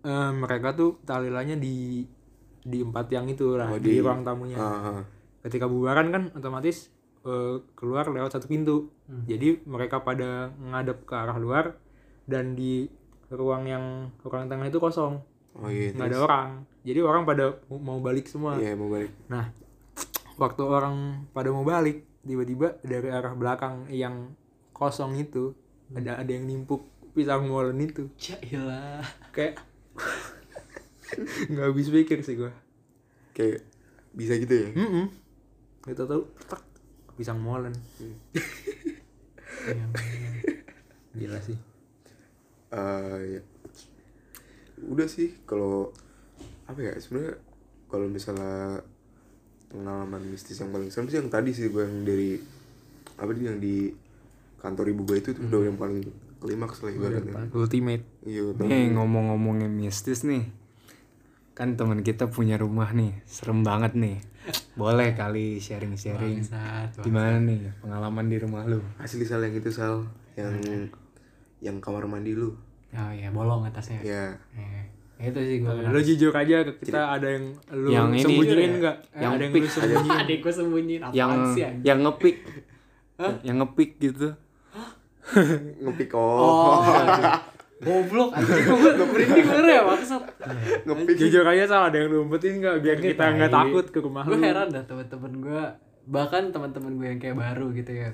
eh, mereka tuh tahlilannya di di empat tiang itu lah Oh, di, di- ruang tamunya. Ah, ah. Ketika bubaran kan otomatis eh, keluar lewat satu pintu. Jadi mereka pada ngadep ke arah luar dan di ruang yang ruang tengah itu kosong, oh iya nggak ada orang. Jadi orang pada mau balik semua. iya mau balik Nah, waktu orang pada mau balik, tiba-tiba dari arah belakang yang kosong itu ada ada yang nimpuk pisang molen itu. Cailah. Kayak nggak habis pikir sih gua. kayak bisa gitu ya Mm Kita tahu tak pisang molen. Gila sih. Eh, ya. Udah sih kalau apa ya sebenarnya kalau misalnya pengalaman mistis yang paling serem sih yang tadi sih gue yang dari apa sih yang di kantor ibu gue itu tuh udah yang paling klimaks lah ibaratnya Ultimate. iya Nih ngomong-ngomongin mistis nih. Kan teman kita punya rumah nih, serem banget nih. Boleh kali sharing-sharing. Bangsat. Gimana nih pengalaman di rumah lu? asli sal yang itu sal yang yang kamar mandi lu Oh iya, bolong atasnya. ya Eh, itu sih gue Lo jujur aja ke kita ada yang lu Yang ini- sembunyiin nggak? Yang ada yang lu sembunyiin. Adik gue sembunyiin Yang sih yang ngepik. Yang ngepik gitu. ngepik Oh, oh, goblok anjing gue merinding bener ya maksud. ngepik Jujur aja salah ada yang lu umpetin nggak biar Ini kita nggak takut ke rumah Gue lu. heran dah teman-teman gue bahkan teman-teman gue yang kayak baru gitu ya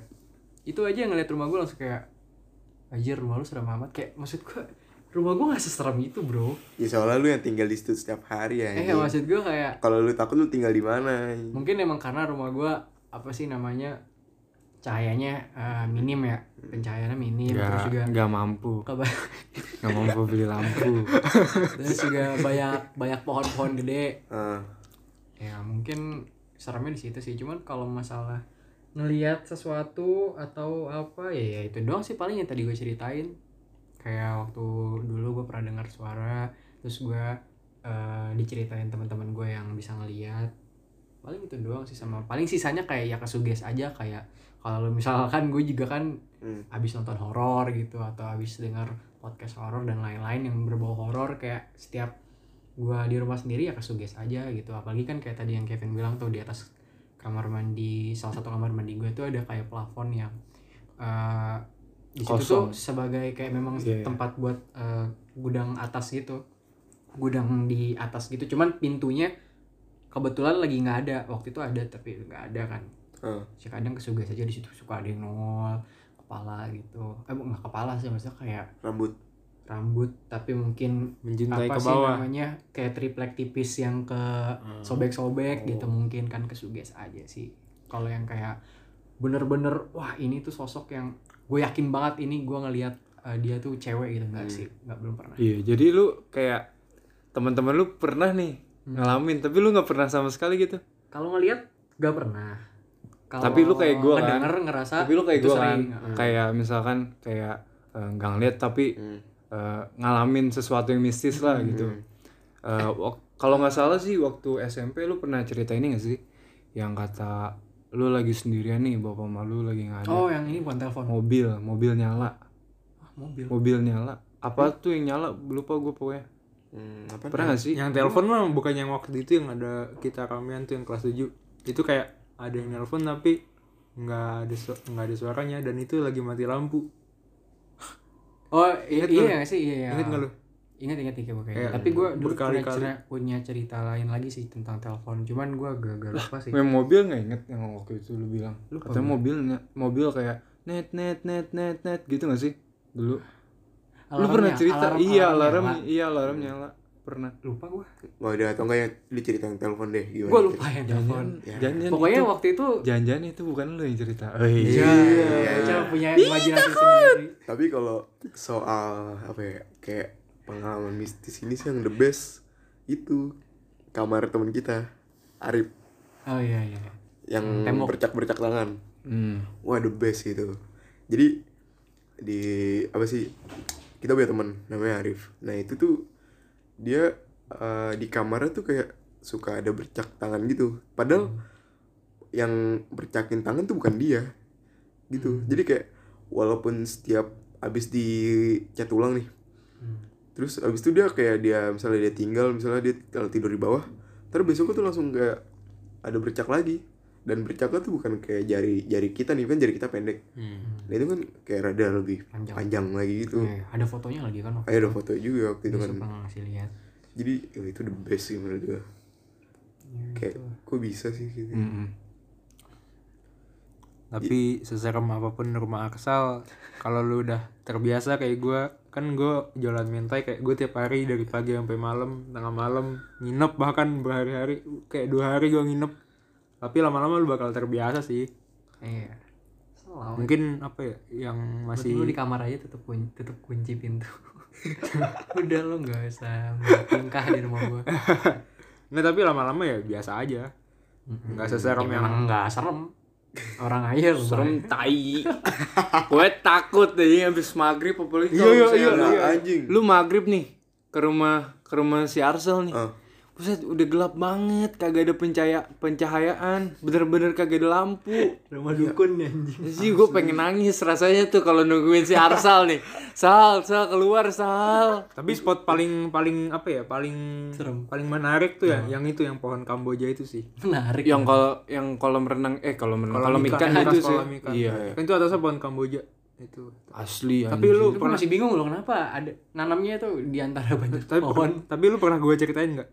itu aja yang ngeliat rumah gue langsung kayak anjir rumah lu serem amat. Kayak maksud gue rumah gue gak seserem itu bro. Ya soalnya lu yang tinggal di situ setiap hari ya eh maksud gue kayak kalau lu takut lu tinggal di mana mungkin emang karena rumah gue apa sih namanya cahayanya eh, minim ya. Pencahayaannya minim terus juga Gak, gak mampu. keba- Gak mampu beli lampu. terus juga banyak banyak pohon-pohon gede. Ah, ya mungkin seremnya di situ sih. Cuman kalau masalah ngelihat sesuatu atau apa ya, ya itu doang sih paling yang tadi gue ceritain. Kayak waktu dulu gue pernah dengar suara terus gue eh, diceritain teman-teman gue yang bisa ngelihat paling itu doang sih sama paling sisanya kayak ya kesuges aja kayak kalau misalkan gue juga kan Hmm. abis nonton horor gitu atau abis dengar podcast horor dan lain-lain yang berbau horor kayak setiap gua di rumah sendiri ya kesuges aja gitu. Apalagi kan kayak tadi yang Kevin bilang tuh di atas kamar mandi salah satu kamar mandi gue tuh ada kayak plafon yang eh di situ tuh sebagai kayak memang Iya, iya. tempat buat eh, gudang atas gitu. Gudang di atas gitu cuman pintunya kebetulan lagi nggak ada. Waktu itu ada tapi nggak ada kan. Ah. sih kadang kesugas aja di situ suka ada yang nongol kepala gitu. Eh nggak kepala sih maksudnya kayak rambut rambut tapi mungkin Menjuntai apa ke sih bawah. namanya kayak triplek tipis yang ke Hmm. sobek-sobek Oh. gitu mungkin kan kesuges aja sih kalau yang kayak bener-bener wah ini tuh sosok yang gue yakin banget ini gue ngelihat uh, dia tuh cewek gitu nggak Hmm. sih nggak belum pernah Iya, jadi lu kayak teman-teman lu pernah nih ngalamin, tapi lu nggak pernah sama sekali gitu. kalau ngelihat nggak pernah Kalau Tapi lu kayak gua kan. ngerasa tapi lu kayak gue kan, sering. kayak misalkan kayak eh, nggak ngeliat tapi Hmm. Eh, ngalamin sesuatu yang mistis lah gitu. Eh, wak- kalau nggak salah sih waktu SMP lu pernah cerita ini gak sih? Yang kata lu lagi sendirian nih, bapak malu lagi nggak ada. oh yang ini bukan telepon Mobil, mobil nyala, Ah, mobil mobil nyala. Apa tuh yang nyala? Lupa gue pokoknya. Hmm, apa Pernah gak sih? Yang telepon mah bukan yang waktu itu yang ada kita ramean tuh yang kelas 7 Itu kayak ada yang nelpon tapi nggak ada su- nggak ada suaranya dan itu lagi mati lampu. Oh i- Ingat iya lu? nggak sih iya iya. Ingat nggak lu? ingat ingat ingat pokoknya Kayak tapi gue dulu punya, cerita, punya cerita lain lagi sih tentang telepon cuman gue gak lupa sih Yang mobil nggak inget yang waktu itu lu bilang. Lupa Katanya mobilnya, mobil kayak net net net net net gitu gak sih dulu? lu Alarmnya, pernah cerita? alarm- iya alarm alarm, nyala. iya alarm nyala. Pernah. lupa gue Mau ada atau enggak yang lu cerita yang telepon deh gimana? gue lupa yang telepon Jangan pokoknya itu, waktu itu jangan itu bukan lu yang cerita. Oh, iya iya, Bocah punya imajinasi sendiri Tapi kalau soal apa ya kayak pengalaman mistis ini sih yang the best itu kamar teman kita Arif oh iya iya yang Tembok. bercak-bercak tangan. Hmm. Wah the best gitu. Jadi di apa sih kita punya teman namanya Arif. Nah itu tuh dia eh, di kamarnya tuh kayak suka ada bercak tangan gitu. Padahal yang bercakin tangan tuh bukan dia gitu. Jadi kayak walaupun setiap abis dicat ulang nih, terus abis itu dia kayak dia misalnya dia tinggal misalnya dia kalau tidur di bawah, terus besoknya tuh langsung kayak ada bercak lagi dan bercaknya tuh bukan kayak jari jari kita nih kan jari kita pendek. Nah itu kan kayak rada lebih Panjang. panjang, lagi gitu. Iya, ada fotonya lagi kan waktu ada foto juga waktu itu itu kan. suka ngasih lihat. Jadi ya itu the best sih menurut gue Ya, kayak kok bisa sih gitu? Mm-mm. Tapi seserem apa pun rumah Aksal, kalau lu udah terbiasa kayak gue, kan gue jualan mentai kayak gue tiap hari dari pagi sampai malam, tengah malam nginep bahkan berhari-hari, kayak dua hari gue nginep. Tapi lama-lama lu bakal terbiasa sih. iya selalu Mungkin apa ya, yang masih lu di kamar aja tutup kunci tutup kunci pintu udah lu nggak usah tingkah di rumah gua Nggak, tapi lama-lama ya biasa aja. Nggak seserem Ya, yang memang nggak serem orang aja lu Serem tai. Gue takut deh habis maghrib apalagi Iya, kalau iya, iya, iya. anjing. Lu maghrib nih ke rumah ke rumah si Arsel nih. Ah. Buset, udah gelap banget, kagak ada pencahaya pencahayaan, bener-bener kagak ada lampu. rumah dukun ya anjing Ya sih gue pengen nangis rasanya tuh kalau nungguin si Arsal nih. Sal, Sal keluar Sal. tapi spot paling paling apa ya paling Serem. paling menarik tuh ya yang itu yang pohon kamboja itu sih menarik Yang kalau yang kolam renang eh kolam renang kolam ikan itu sih. kolam ikan. Iya. kan itu atasnya pohon kamboja itu Asli tapi anjing. lu Tapi pernah masih bingung loh kenapa ada nanamnya tuh di antara banyak tapi, pohon tapi lu pernah gue ceritain nggak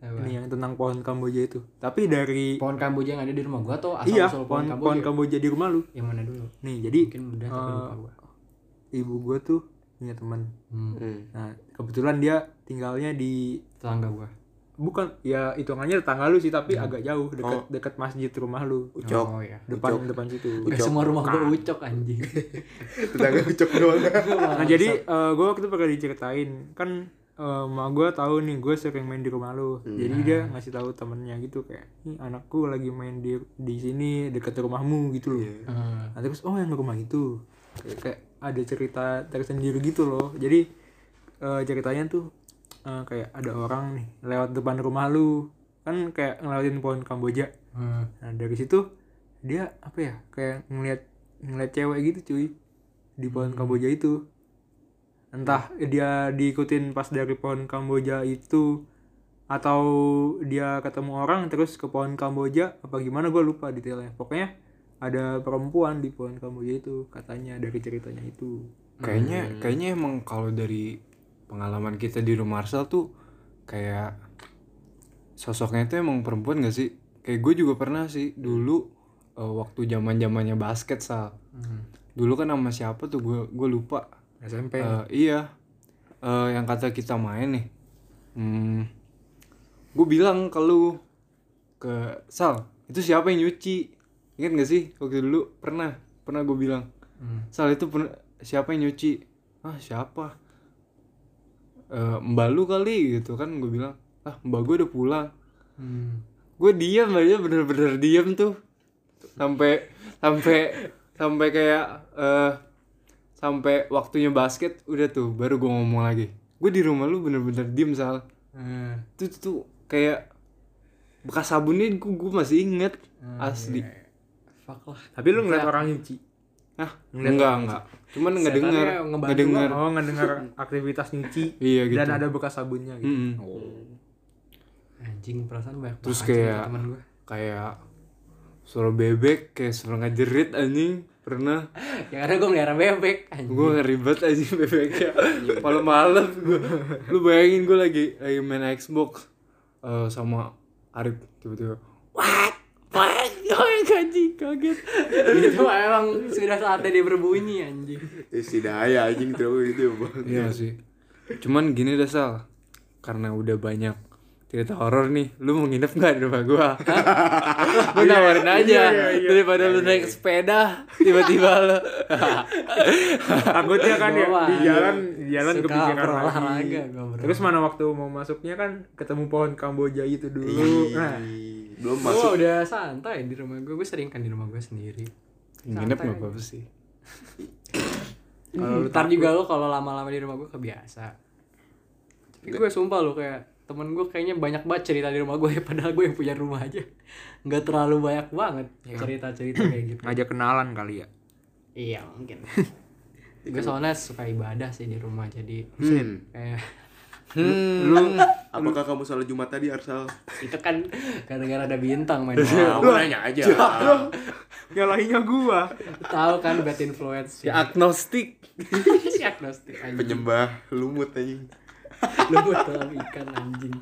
Apa? ini yang tentang pohon kamboja itu. Tapi dari pohon kamboja yang ada di rumah gua atau asal iya usul pohon pohon pohon kamboja kamboja di rumah lu. Yang mana dulu? Nih jadi mungkin udah tapi eh, lupa gua. ibu gue tuh punya teman. Hmm. Hmm. nah kebetulan dia tinggalnya di tetangga gua. Bukan ya hitungannya tetangga lu sih tapi agak jauh dekat dekat masjid rumah lu. Ucok. oh iya. Depan depan situ. Gak semua rumah gua ucok anjing. Tetangga ucok doang. Nah jadi gue waktu itu pernah diceritain kan eh, emak gue tahu nih gue sering main di rumah lu. Jadi dia ngasih tahu temennya gitu kayak, nih anakku lagi main di di sini deket rumahmu gitu loh. Hmm. Nah, terus oh yang rumah itu kayak, kayak ada cerita tersendiri gitu loh. Jadi eh, ceritanya tuh eh, kayak ada orang nih lewat depan rumah lu kan kayak ngelewatin pohon kamboja. Hmm. Nah dari situ dia apa ya kayak ngeliat ngeliat cewek gitu cuy di pohon kamboja itu entah dia diikutin pas dari pohon kamboja itu atau dia ketemu orang terus ke pohon kamboja apa gimana gue lupa detailnya pokoknya ada perempuan di pohon kamboja itu katanya dari ceritanya itu Kayaknya kayaknya emang kalau dari pengalaman kita di rumah Arsal tuh kayak sosoknya itu emang perempuan gak sih? Kayak gue juga pernah sih dulu eh, waktu zaman zamannya basket sal. Hmm. dulu kan sama siapa tuh gue gue lupa SMP Eh, iya. Eh, yang kata kita main nih. Hmm, gue bilang ke lu ke Sal itu siapa yang nyuci? Ingat gak sih? Waktu dulu pernah pernah gue bilang. Sal itu pernah siapa yang nyuci? Ah siapa? Eh, mbak lu kali gitu kan gue bilang. Ah mbak gue udah pulang. Gue diam aja bener-bener diam tuh. Sampai sampai sampai kayak eh sampai waktunya basket udah tuh baru gue ngomong lagi. Gue di rumah lu bener-bener diem sal. Itu tuh, tuh kayak bekas sabunnya gue, gue masih inget asli. fuck lah. Tapi lu ngeliat orang nyuci Hah? enggak enggak. cuman nggak ngebantu nggak denger. oh nggak dengar aktivitas nyuci Iya, gitu. dan ada bekas sabunnya gitu. Mm-mm. anjing perasaan banyak terus kayak teman gue kayak suara bebek kayak suara ngajerit anjing pernah? Yang ada gue melihara bebek gue ngeribet aja bebeknya malam-malam gue lu bayangin gue lagi lagi main Xbox eh, sama Arif tiba-tiba wah wah anjing kaget. Itu emang sudah saatnya dia berbunyi anjing. Eh, si daya anjing terus gitu bang. Iya sih. Cuman gini dah sal. Karena udah banyak cerita horor nih. Lu mau nginep nggak di rumah gua? Gue nawarin aja. daripada lu naik sepeda tiba-tiba lu. Takutnya kan ya Gua di jalan di jalan suka kepikiran lagi. gua, terus mana waktu mau masuknya kan ketemu pohon kamboja itu dulu. Nah belum masuk. udah santai di rumah gue gue sering kan di rumah gue sendiri. Nginep nggak apa-apa sih? Kalau lu ntar juga lo kalau lama-lama di rumah gue kebiasa. Tapi gue sumpah lo kayak temen gue kayaknya banyak banget cerita di rumah gue padahal gue yang punya rumah aja. Nggak terlalu banyak banget cerita-cerita kayak gitu. Ngajak kenalan kali ya? Iya mungkin. Gue soalnya suka ibadah sih di rumah jadi Hmm. kayak lu apakah kamu salat jumat tadi arsal? Itu kan gara-gara ada bintang main kamu nanya aja. Nyalahinnya gua. Tahu kan bad influence. Ya agnostik. Si agnostik anjing. Penyembah lumut anjing lu buat dalam ikan anjing